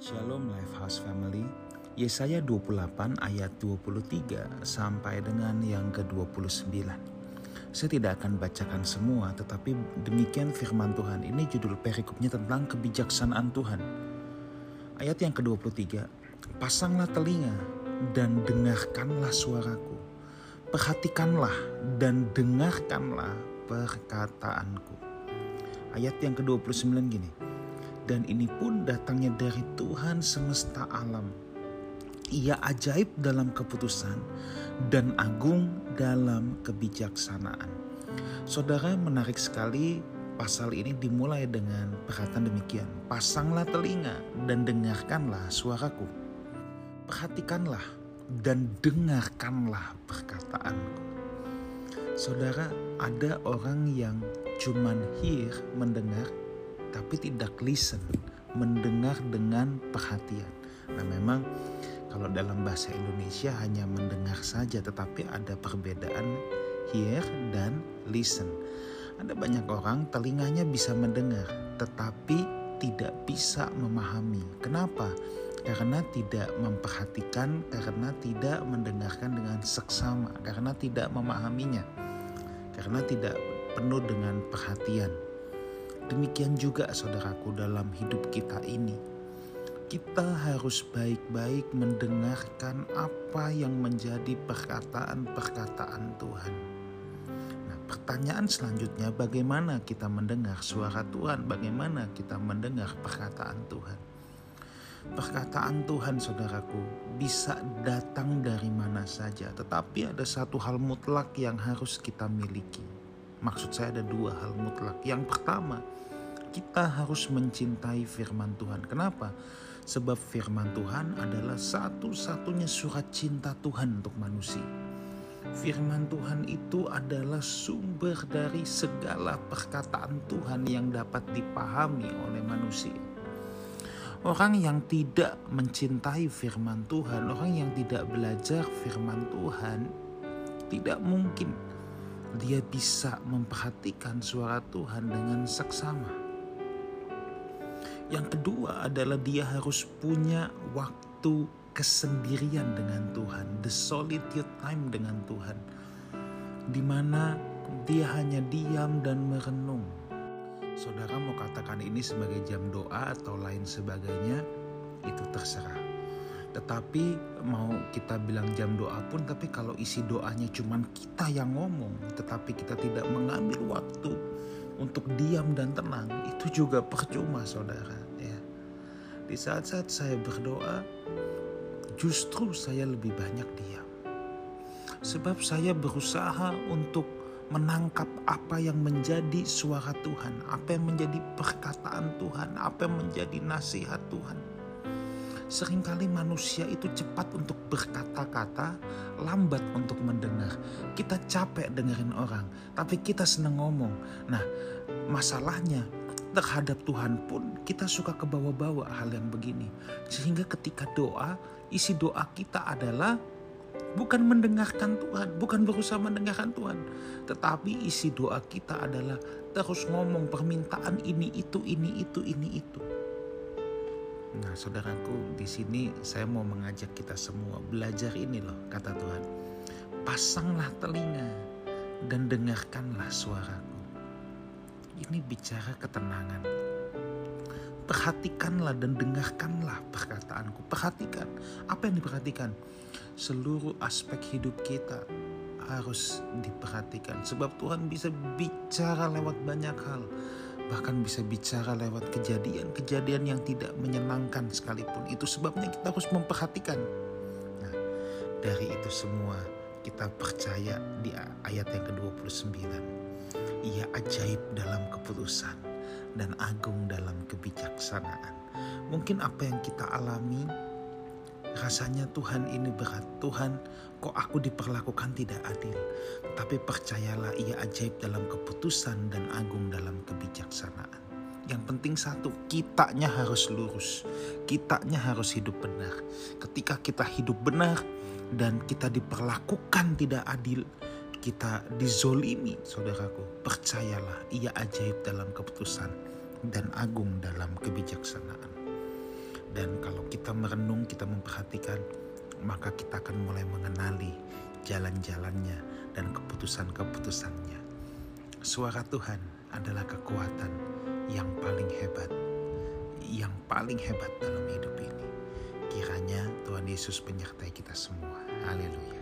Shalom Lifehouse Family. Yesaya 28 ayat 23 sampai dengan yang ke-29. Saya tidak akan bacakan semua, tetapi demikian firman Tuhan. Ini judul perikopnya tentang kebijaksanaan Tuhan. Ayat yang ke-23, Pasanglah telinga dan dengarkanlah suaraku. Perhatikanlah dan dengarkanlah perkataanku. Ayat yang ke-29 gini, dan ini pun datangnya dari Tuhan semesta alam. Ia ajaib dalam keputusan dan agung dalam kebijaksanaan. Saudara menarik sekali pasal ini dimulai dengan perkataan demikian. Pasanglah telinga dan dengarkanlah suaraku. Perhatikanlah dan dengarkanlah perkataanku. Saudara, ada orang yang cuman hear, mendengar, tapi tidak listen, mendengar dengan perhatian. Nah, memang kalau dalam bahasa Indonesia hanya mendengar saja, tetapi ada perbedaan hear dan listen. Ada banyak orang telinganya bisa mendengar, tetapi tidak bisa memahami. Kenapa? Karena tidak memperhatikan, karena tidak mendengarkan dengan seksama, karena tidak memahaminya, karena tidak penuh dengan perhatian. Demikian juga saudaraku dalam hidup kita ini. Kita harus baik-baik mendengarkan apa yang menjadi perkataan-perkataan Tuhan. Nah, pertanyaan selanjutnya bagaimana kita mendengar suara Tuhan? Bagaimana kita mendengar perkataan Tuhan? Perkataan Tuhan saudaraku bisa datang dari mana saja, tetapi ada satu hal mutlak yang harus kita miliki. Maksud saya ada dua hal mutlak. Yang pertama, kita harus mencintai firman Tuhan. Kenapa? Sebab firman Tuhan adalah satu-satunya surat cinta Tuhan untuk manusia. Firman Tuhan itu adalah sumber dari segala perkataan Tuhan yang dapat dipahami oleh manusia. Orang yang tidak mencintai firman Tuhan, orang yang tidak belajar firman Tuhan, tidak mungkin dia bisa memperhatikan suara Tuhan dengan seksama. Yang kedua adalah dia harus punya waktu kesendirian dengan Tuhan, the solitude time dengan Tuhan, di mana dia hanya diam dan merenung. Saudara mau katakan ini sebagai jam doa atau lain sebagainya, itu terserah. Tetapi mau kita bilang jam doa pun, tapi kalau isi doanya cuman kita yang ngomong, tetapi kita tidak mengambil waktu untuk diam dan tenang itu juga percuma saudara ya di saat-saat saya berdoa justru saya lebih banyak diam sebab saya berusaha untuk menangkap apa yang menjadi suara Tuhan, apa yang menjadi perkataan Tuhan, apa yang menjadi nasihat Tuhan. Seringkali manusia itu cepat untuk berkata-kata, lambat untuk mendengar. Kita capek dengerin orang, tapi kita senang ngomong. Nah, masalahnya terhadap Tuhan pun kita suka kebawa-bawa hal yang begini. Sehingga ketika doa, isi doa kita adalah bukan mendengarkan Tuhan, bukan berusaha mendengarkan Tuhan, tetapi isi doa kita adalah terus ngomong permintaan ini itu ini itu ini itu. Nah, saudaraku, di sini saya mau mengajak kita semua belajar ini loh, kata Tuhan. Pasanglah telinga dan dengarkanlah suaraku. Ini bicara ketenangan. Perhatikanlah dan dengarkanlah perkataanku. Perhatikan. Apa yang diperhatikan? Seluruh aspek hidup kita harus diperhatikan. Sebab Tuhan bisa bicara lewat banyak hal bahkan bisa bicara lewat kejadian-kejadian yang tidak menyenangkan sekalipun. Itu sebabnya kita harus memperhatikan. Nah, dari itu semua kita percaya di ayat yang ke-29. Ia ajaib dalam keputusan dan agung dalam kebijaksanaan. Mungkin apa yang kita alami Rasanya Tuhan ini berat. Tuhan, kok aku diperlakukan tidak adil. Tapi percayalah ia ajaib dalam keputusan dan agung dalam kebijaksanaan. Yang penting satu, kitanya harus lurus. Kitanya harus hidup benar. Ketika kita hidup benar dan kita diperlakukan tidak adil, kita dizolimi, saudaraku. Percayalah, ia ajaib dalam keputusan dan agung dalam kebijaksanaan. Dan kalau kita merenung, kita memperhatikan, maka kita akan mulai mengenali jalan-jalannya dan keputusan-keputusannya. Suara Tuhan adalah kekuatan yang paling hebat, yang paling hebat dalam hidup ini. Kiranya Tuhan Yesus menyertai kita semua. Haleluya.